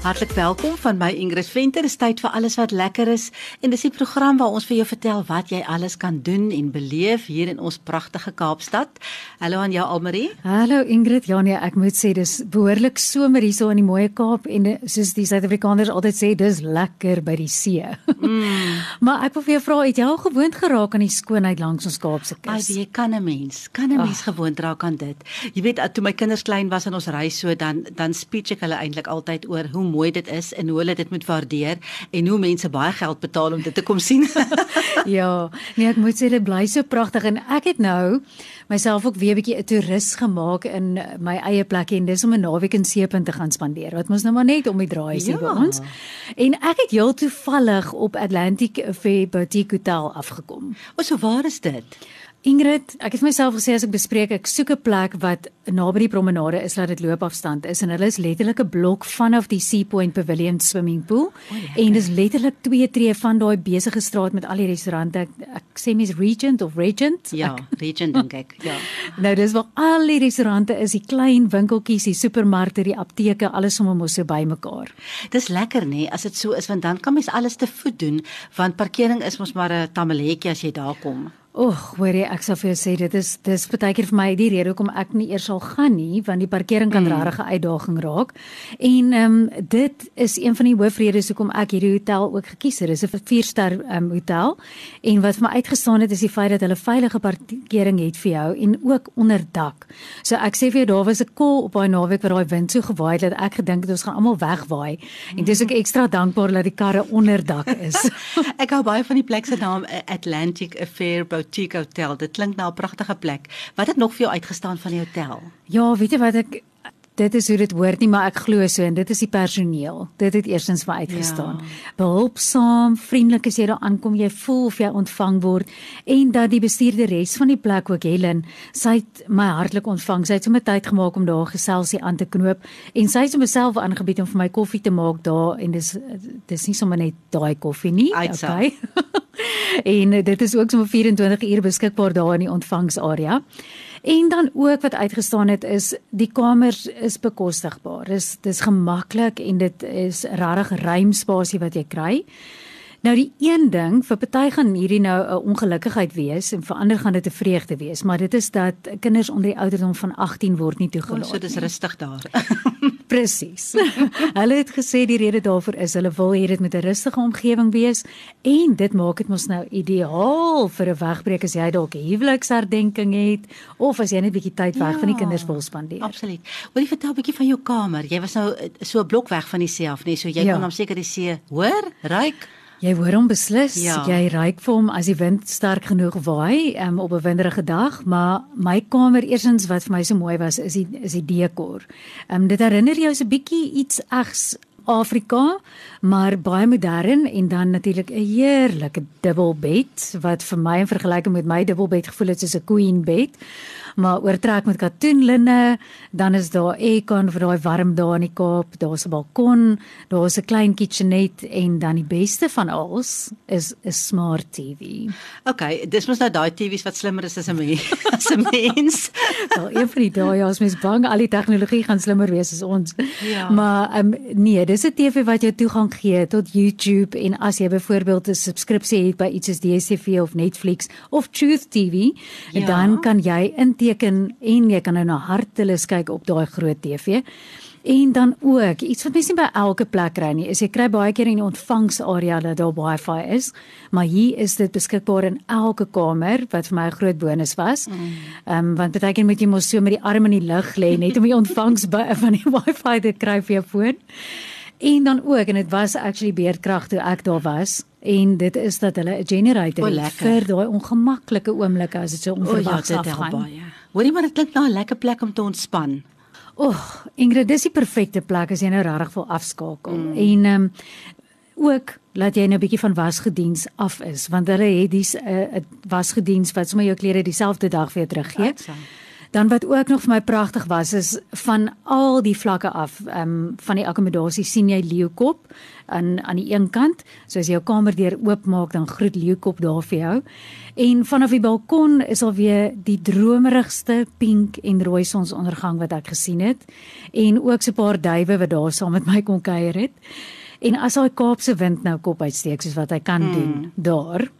Hartlik welkom van my Ingrid Venter. Dis tyd vir alles wat lekker is en dis die program waar ons vir jou vertel wat jy alles kan doen en beleef hier in ons pragtige Kaapstad. Hallo aan jou Almarie. Hallo Ingrid. Ja nee, ek moet sê dis behoorlik somer hierso in die mooi Kaap en soos die Suid-Afrikaners altyd sê, dis lekker by die see. Mm. maar ek wil vir jou vra, het jy al gewoond geraak aan die skoonheid langs ons Kaapse kus? Ai, jy kan 'n mens, kan 'n mens gewoond raak aan dit. Jy weet, toe my kinders klein was en ons reis so dan dan speech ek hulle eintlik altyd oor hoe mooi dit is en hoe hulle dit moet waardeer en hoe mense baie geld betaal om dit te kom sien. ja, nee, ek moet sê dit bly so pragtig en ek het nou myself ook weer 'n bietjie 'n toerist gemaak in my eie plek en dis om 'n naweek in Seepunt te gaan spandeer. Wat mos nou maar net om die draai is ja. by ons. En ek het heel toevallig op Atlantic Fair Boutique Hotel afgekom. O, so waar is dit? Ingrid, ek het myself gesê as ek bespreek ek soek 'n plek wat naby die promenade is dat dit loopafstand is en hulle is letterlik 'n blok vanaf die Sea Point Pavilion swimming pool oh, en dis letterlik 2 tree van daai besige straat met al die restaurante. Ek, ek sê mes Regent of Regent? Ja, ek, Regent dink ek. Ja. nou dis waar al die restaurante is, die klein winkeltjies, die supermarkte, die apteke, alles sommer mos so bymekaar. Dis lekker nê as dit so is want dan kan mens alles te voet doen want parkering is mos maar 'n tamaletjie as jy daar kom. Oeg, hoorie, ek sal vir jou sê dit is dis baie keer vir my die rede hoekom ek nie eers sal gaan nie, want die parkering kan mm. regtig 'n uitdaging raak. En ehm um, dit is een van die hoofredes hoekom ek hierdie hotel ook gekies het. Dis 'n 4-ster ehm um, hotel. En wat vir my uitgestaan het is die feit dat hulle veilige parkering het vir jou en ook onder dak. So ek sê vir jou daar was 'n kol op daai naweek waar daai wind so gewaai het dat ek gedink het ons gaan almal wegwaai. En dis ook ekstra dankbaar dat die karre onder dak is. ek hou baie van die plek se naam Atlantic Affair boutique hotel. Dit klink na 'n pragtige plek. Wat het nog vir jou uitgestaan van die hotel? Ja, weet jy wat ek dit is hoe dit hoort nie, maar ek glo so en dit is die personeel. Dit het eerstens vir uitgestaan. Ja. Behulpsaam, vriendelik as jy daar aankom, jy voel of jy ontvang word en dat die bestuurder res van die plek ook Helen, sy het my hartlik ontvang. Sy het sommer tyd gemaak om daar geselsie aan te knoop en sy het homself aangebied om vir my koffie te maak daar en dis dis nie sommer net daai koffie nie. Okay. en dit is ook sommer 24 uur beskikbaar daar in die ontvangsarea. En dan ook wat uitgestaan het is die kamers is bekostigbaar. Dis dis gemaklik en dit is regtig ruim spasie wat jy kry. Nou die een ding vir party gaan hierdie nou 'n ongelukkigheid wees en vir ander gaan dit 'n vreugde wees, maar dit is dat kinders onder die ouderdom van 18 word nie toegelaat nie. So dis rustig daar. Presies. hulle het gesê die rede daarvoor is hulle wil hê dit moet 'n rustige omgewing wees en dit maak dit mos nou ideaal vir 'n wegbreek as jy dalk 'n huweliksherdenking het of as jy net 'n bietjie tyd weg ja, van die ja, kinders wil spandeer. Absoluut. Wil jy vertel 'n bietjie van jou kamer? Jy was nou so 'n blok weg van die see af, nee, so jy ja. kon hom seker die see hoor, ruik. Jy hoor hom beslis. Ja. Jy ruik vir hom as die wind sterk genoeg waai um, op 'n winderige dag, maar my kamer eersins wat vir my so mooi was, is die is die dekor. Ehm um, dit herinner jou so 'n bietjie iets egs Afrika, maar baie modern en dan natuurlik 'n heerlike dubbelbed wat vir my in vergelyking met my dubbelbed gevoel het soos 'n queen bed maar oortrek met katoenlinne, dan is daar aircon vir daai warm dae in die Kaap, daar's 'n balkon, daar's 'n klein kitchenette en dan die beste van alles is 'n smart TV. OK, dis mos nou daai TV's wat slimmer is as 'n mens. as 'n mens. Wel, een van die dae ja, as mens bang al die tegnologie gaan slimmer wees as ons. Ja. Maar um, nee, dis 'n TV wat jou toegang gee tot YouTube en as jy byvoorbeeld 'n subskripsie het by iets soos DStv of Netflix of Truth TV, ja. dan kan jy in teken en jy kan nou na hartelus kyk op daai groot TV. En dan ook, iets wat mens nie by elke plek kry nie, is jy kry baie keer in die ontvangsarea dat daar Wi-Fi is, maar hier is dit beskikbaar in elke kamer wat vir my 'n groot bonus was. Mm. Ehm um, want baie keer moet jy mos so met die arm in die lug lê net om die ontvangs van die Wi-Fi te kry vir jou foon. En dan ook en dit was actually beerdkrag toe ek daar was en dit is dat hulle 'n generator oh, het vir daai ongemaklike oomblikke as dit so onverwags oh, ja, afgaan. Hoorie maar dit klink na 'n lekker plek om te ontspan. Oeg, Ingrid, dis die perfekte plek as jy nou regtig wil afskakel. Mm. En ehm um, ook laat jy nou 'n bietjie van wasgediens af is want hulle het dis 'n uh, wasgediens wat sommer jou klere dieselfde dag weer teruggee. Dan wat ook nog vir my pragtig was is van al die vlakke af, ehm um, van die akkommodasie sien jy leeukop aan aan die een kant. So as jy jou kamerdeur oopmaak, dan groet leeukop daar vir jou. En vanaf die balkon is al weer die dromerigste pink en rooi sonsondergang wat ek gesien het en ook so 'n paar duwe wat daar saam met my kon kuier het. En as daai Kaapse wind nou kop uitsteek soos wat hy kan mm. doen daar,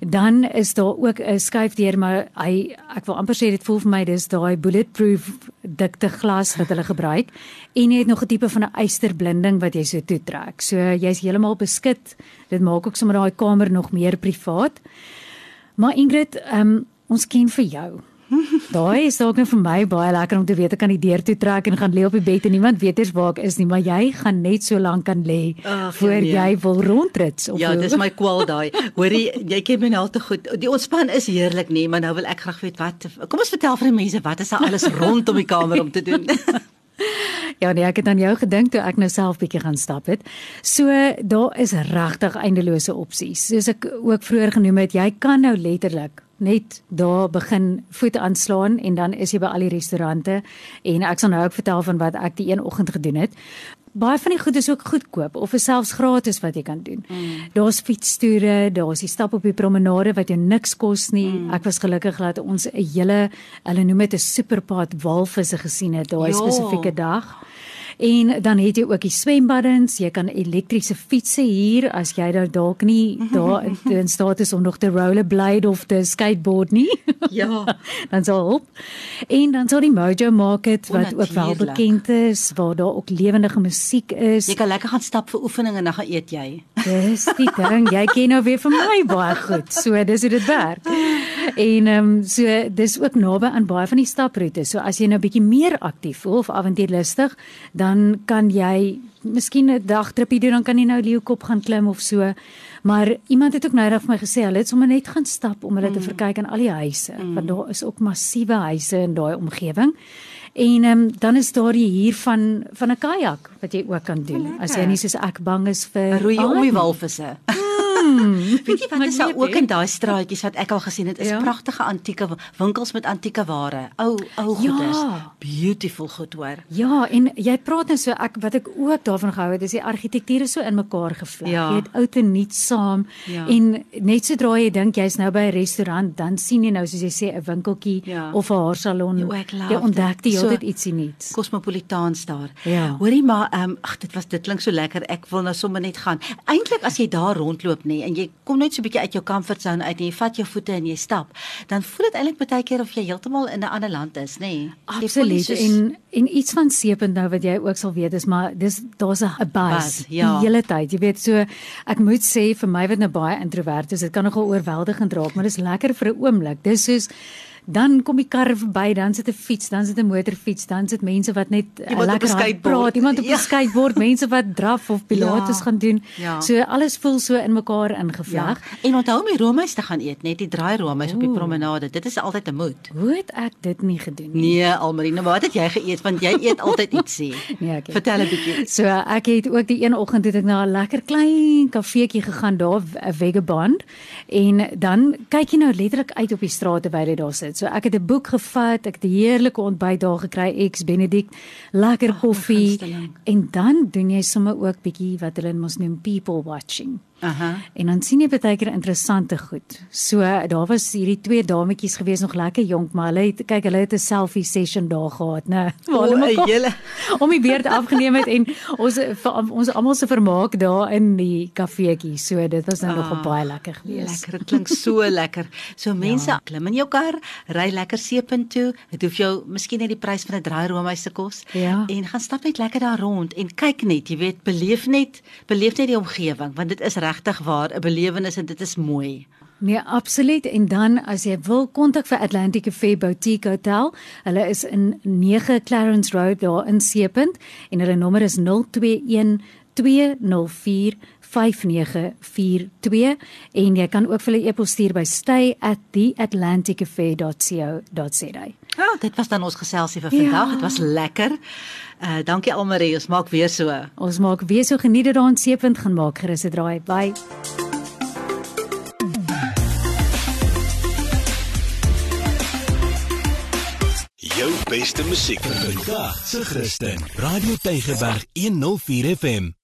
dan is daar ook 'n skuifdeur maar hy ek wil amper sê dit voel vir my dis daai bulletproof dikte glas wat hulle gebruik en jy het nog 'n tipe van 'n eysterblinding wat jy so toetrek. So jy's heeltemal beskik. Dit maak ook sommer daai kamer nog meer privaat. Maar Ingrid, um, ons ken vir jou. Daai is dalk net vir my baie lekker om te weet ek kan die deur toe trek en gaan lê op die bed en niemand weet eers waar ek is nie, maar jy gaan net so lank kan lê voor nee. jy wil rondrits of Ja, dis my kwal daai. Hoorie, jy ken my nou te goed. Die ontspan is heerlik nê, maar nou wil ek graag weet wat Kom ons vertel vir die mense wat is daar alles rondom die kamer om te doen? Ja, nee, ek het aan jou gedink toe ek nou self bietjie gaan stap het. So daar is regtig eindelose opsies. Soos ek ook vroeër genoem het, jy kan nou letterlik net daar begin voet aanslaan en dan is jy by al die restaurante en ek sal nou ook vertel van wat ek die een oggend gedoen het. Baie van die goed is ook goedkoop of is selfs gratis wat jy kan doen. Mm. Daar's fietstoere, daar's die stap op die promenade wat jou niks kos nie. Mm. Ek was gelukkig dat ons 'n hele hulle noem dit 'n superpad walvisse gesien het daai spesifieke dag. En dan het jy ook die swembaddens, jy kan elektriese fietsse hier as jy nou dalk nie daar in staat is om nog te rollerblade of te skateboard nie. Ja, dan sal help. En dan sal die Mojo Market wat ook wel bekend is waar daar ook lewendige musiek is. Jy kan lekker gaan stap vir oefening en dan gaan eet jy. Dis die ding, jy ken nou weer vir my baie goed. So dis hoe dit werk. En ehm um, so dis ook naby aan baie van die staproetes. So as jy nou bietjie meer aktief voel of avontuurlustig, dan kan jy miskien 'n dagtripie doen, dan kan jy nou leeukop gaan klim of so. Maar iemand het ook nou net vir my gesê, hulle het sommer net gaan stap om hulle mm. te verkyk aan al die huise, mm. want daar is ook massiewe huise in daai omgewing. En um, dan is daar hier van van 'n kajak wat jy ook kan doen. Oh, as jy nie soos ek bang is vir roei om die walvisse. Hmm. Weet jy wat is daar ook in daai straatjies wat ek al gesien het, is ja. pragtige antieke winkels met antieke ware. Ou ou goedes. Ja. Beautiful goed hoor. Ja, en jy praat net so ek wat ek ook daarvan gehou het, is die argitektuur so in mekaar gevleg. Ja. Jy het oud en nuut saam. Ja. En net sodra jy dink jy's nou by 'n restaurant, dan sien jy nou soos jy sê 'n winkeltjie ja. of 'n haarsalon. Jy ontdek jy altyd ietsie nuuts. Cosmopolitaans daar. Ja. Hoorie maar, ehm um, ag dit was dit klink so lekker. Ek wil nou sommer net gaan. Eintlik as jy daar rondloop nê en jy kom net so 'n bietjie uit jou comfort zone uit en jy vat jou voete en jy stap, dan voel dit eintlik baie keer of jy heeltemal in 'n ander land is, nê? Nee. Absoluut. Soos... En en iets van seepend nou wat jy ook sal weet is maar dis daar's 'n buzz ja. die hele tyd. Jy weet so ek moet sê vir my wat nou baie introvert is, dit kan nogal oorweldigend raak, maar dis lekker vir 'n oomblik. Dis soos dan kom die karre verby, dan sit 'n fiets, dan sit 'n motorfiets, dan sit mense wat net uh, lekker praat, iemand op 'n ja. skateboard, mense wat draf of pilates ja. gaan doen. Ja. So alles voel so in mekaar ingevleg. Ja. En onthou die roomys te gaan eet, net die draai roomys op die promenade. Dit is altyd 'n moed. Hoe het ek dit nie gedoen nie? Nee, Almarina, wat het jy geëet? Want jy eet altyd ietsie. nee, okay. Vertel 'n bietjie. So ek het ook die een oggend het ek na 'n lekker klein kafeetjie gegaan daar, 'n Vegeband, en dan kyk jy nou letterlik uit op die straat terwyl jy daar sit. So ek het 'n boek gevat, ek het 'n heerlike ontbyt daar gekry, ex Benedict, lekker koffie en dan doen jy sommer ook bietjie wat hulle mos noem people watching. Aha. En dan sien jy baie keer interessante goed. So daar was hierdie twee dametjies gewees nog lekker jonk, maar hulle het kyk hulle het 'n selfie session daar gehad, né? Waar hulle hele om die beerd afgeneem het en ons ons almal se vermaak daar in die kafeetjie. So dit was nou ah, nog baie lekker geweest. Lekker, dit klink so lekker. So mense ja. klim in jou kar, ry lekker seepunt toe. Dit hoef jou miskien net die prys van 'n draai roomhuis te kos ja. en gaan stap net lekker daar rond en kyk net, jy weet, beleef net, beleef net die omgewing want dit is regtig waar 'n belewenis en dit is mooi. Nee, absoluut. En dan as jy wil kontak vir Atlantic Cafe Boutique Hotel. Hulle is in 9 Clarence Road daar in Seepunt en hulle nommer is 021 204 5942 en jy kan ook vir hulle e-pos stuur by stay@theatlanticcafe.co.za. Ja, oh, dit was dan ons geselsie vir vandag. Ja. Dit was lekker. Uh dankie Almarie, ons maak weer so. Ons maak weer so geniet dit daar in Seepunt gaan maak gerus 'n draai. Bye. jou beste musiek vir vandag se Christen. Radio Tygerberg 104 FM.